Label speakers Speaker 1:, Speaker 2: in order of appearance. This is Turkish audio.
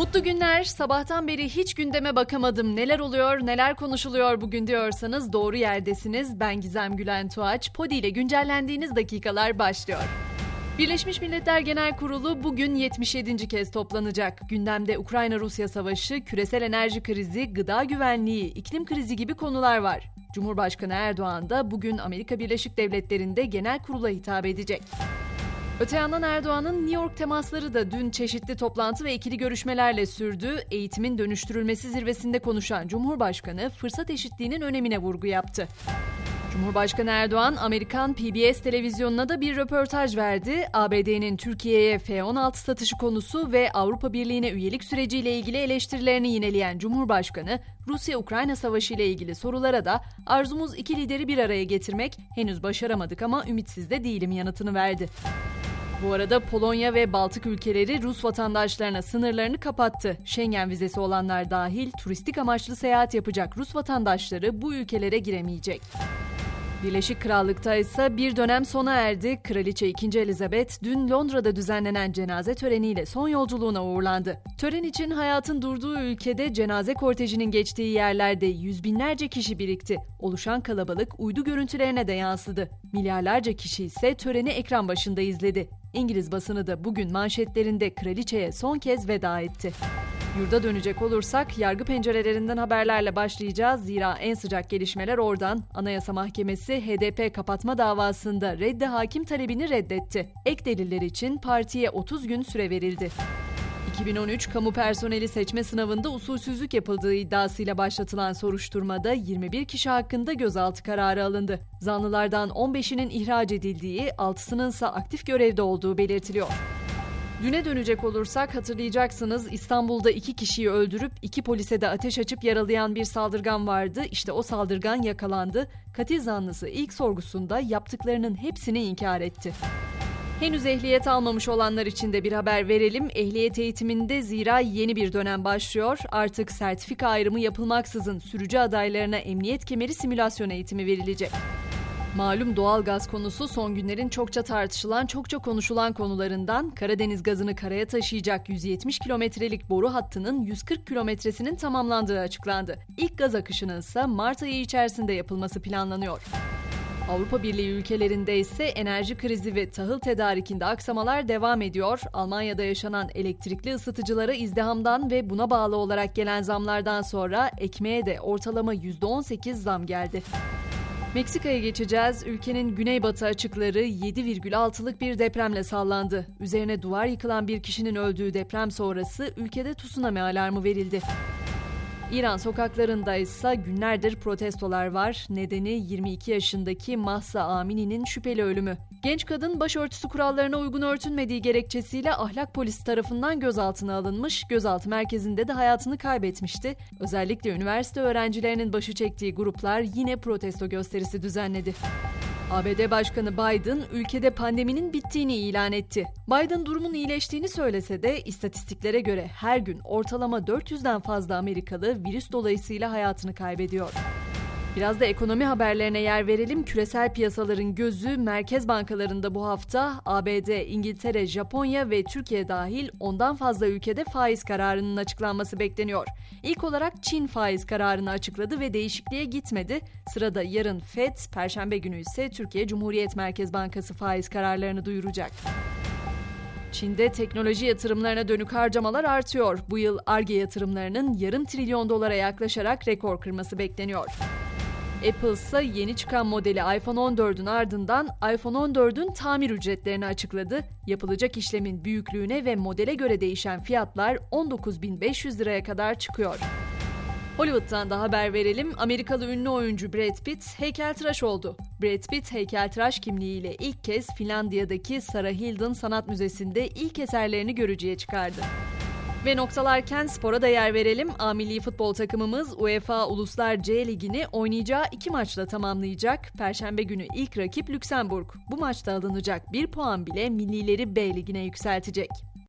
Speaker 1: Mutlu günler. Sabahtan beri hiç gündeme bakamadım. Neler oluyor, neler konuşuluyor bugün diyorsanız doğru yerdesiniz. Ben Gizem Gülen Tuğaç. Podi ile güncellendiğiniz dakikalar başlıyor. Birleşmiş Milletler Genel Kurulu bugün 77. kez toplanacak. Gündemde Ukrayna-Rusya savaşı, küresel enerji krizi, gıda güvenliği, iklim krizi gibi konular var. Cumhurbaşkanı Erdoğan da bugün Amerika Birleşik Devletleri'nde genel kurula hitap edecek. Öte yandan Erdoğan'ın New York temasları da dün çeşitli toplantı ve ikili görüşmelerle sürdü. Eğitimin dönüştürülmesi zirvesinde konuşan Cumhurbaşkanı fırsat eşitliğinin önemine vurgu yaptı. Cumhurbaşkanı Erdoğan, Amerikan PBS televizyonuna da bir röportaj verdi. ABD'nin Türkiye'ye F-16 satışı konusu ve Avrupa Birliği'ne üyelik süreciyle ilgili eleştirilerini yineleyen Cumhurbaşkanı, Rusya-Ukrayna savaşı ile ilgili sorulara da arzumuz iki lideri bir araya getirmek, henüz başaramadık ama ümitsiz de değilim yanıtını verdi. Bu arada Polonya ve Baltık ülkeleri Rus vatandaşlarına sınırlarını kapattı. Schengen vizesi olanlar dahil turistik amaçlı seyahat yapacak Rus vatandaşları bu ülkelere giremeyecek. Birleşik Krallık'ta ise bir dönem sona erdi. Kraliçe 2. Elizabeth dün Londra'da düzenlenen cenaze töreniyle son yolculuğuna uğurlandı. Tören için hayatın durduğu ülkede cenaze kortejinin geçtiği yerlerde yüz binlerce kişi birikti. Oluşan kalabalık uydu görüntülerine de yansıdı. Milyarlarca kişi ise töreni ekran başında izledi. İngiliz basını da bugün manşetlerinde kraliçeye son kez veda etti. Yurda dönecek olursak yargı pencerelerinden haberlerle başlayacağız. Zira en sıcak gelişmeler oradan. Anayasa Mahkemesi HDP kapatma davasında redde hakim talebini reddetti. Ek deliller için partiye 30 gün süre verildi. 2013 kamu personeli seçme sınavında usulsüzlük yapıldığı iddiasıyla başlatılan soruşturmada 21 kişi hakkında gözaltı kararı alındı. Zanlılardan 15'inin ihraç edildiği, 6'sının ise aktif görevde olduğu belirtiliyor. Düne dönecek olursak hatırlayacaksınız İstanbul'da iki kişiyi öldürüp iki polise de ateş açıp yaralayan bir saldırgan vardı. İşte o saldırgan yakalandı. Katil zanlısı ilk sorgusunda yaptıklarının hepsini inkar etti. Henüz ehliyet almamış olanlar için de bir haber verelim. Ehliyet eğitiminde zira yeni bir dönem başlıyor. Artık sertifika ayrımı yapılmaksızın sürücü adaylarına emniyet kemeri simülasyon eğitimi verilecek. Malum doğal gaz konusu son günlerin çokça tartışılan, çokça konuşulan konularından Karadeniz gazını karaya taşıyacak 170 kilometrelik boru hattının 140 kilometresinin tamamlandığı açıklandı. İlk gaz akışının ise Mart ayı içerisinde yapılması planlanıyor. Avrupa Birliği ülkelerinde ise enerji krizi ve tahıl tedarikinde aksamalar devam ediyor. Almanya'da yaşanan elektrikli ısıtıcılara izdihamdan ve buna bağlı olarak gelen zamlardan sonra ekmeğe de ortalama %18 zam geldi. Meksika'ya geçeceğiz. Ülkenin güneybatı açıkları 7,6'lık bir depremle sallandı. Üzerine duvar yıkılan bir kişinin öldüğü deprem sonrası ülkede tsunami alarmı verildi. İran sokaklarında ise günlerdir protestolar var. Nedeni 22 yaşındaki Mahsa Amini'nin şüpheli ölümü. Genç kadın başörtüsü kurallarına uygun örtünmediği gerekçesiyle ahlak polisi tarafından gözaltına alınmış, gözaltı merkezinde de hayatını kaybetmişti. Özellikle üniversite öğrencilerinin başı çektiği gruplar yine protesto gösterisi düzenledi. ABD Başkanı Biden ülkede pandeminin bittiğini ilan etti. Biden durumun iyileştiğini söylese de istatistiklere göre her gün ortalama 400'den fazla Amerikalı virüs dolayısıyla hayatını kaybediyor. Biraz da ekonomi haberlerine yer verelim. Küresel piyasaların gözü merkez bankalarında bu hafta ABD, İngiltere, Japonya ve Türkiye dahil ondan fazla ülkede faiz kararının açıklanması bekleniyor. İlk olarak Çin faiz kararını açıkladı ve değişikliğe gitmedi. Sırada yarın FED, Perşembe günü ise Türkiye Cumhuriyet Merkez Bankası faiz kararlarını duyuracak. Çin'de teknoloji yatırımlarına dönük harcamalar artıyor. Bu yıl ARGE yatırımlarının yarım trilyon dolara yaklaşarak rekor kırması bekleniyor. Apple ise yeni çıkan modeli iPhone 14'ün ardından iPhone 14'ün tamir ücretlerini açıkladı. Yapılacak işlemin büyüklüğüne ve modele göre değişen fiyatlar 19.500 liraya kadar çıkıyor. Hollywood'dan da haber verelim. Amerikalı ünlü oyuncu Brad Pitt heykeltıraş oldu. Brad Pitt heykeltıraş kimliğiyle ilk kez Finlandiya'daki Sarah Hilden Sanat Müzesi'nde ilk eserlerini görücüye çıkardı. Ve noktalarken spora da yer verelim. A milli futbol takımımız UEFA Uluslar C Ligi'ni oynayacağı iki maçla tamamlayacak. Perşembe günü ilk rakip Lüksemburg. Bu maçta alınacak bir puan bile millileri B Ligi'ne yükseltecek.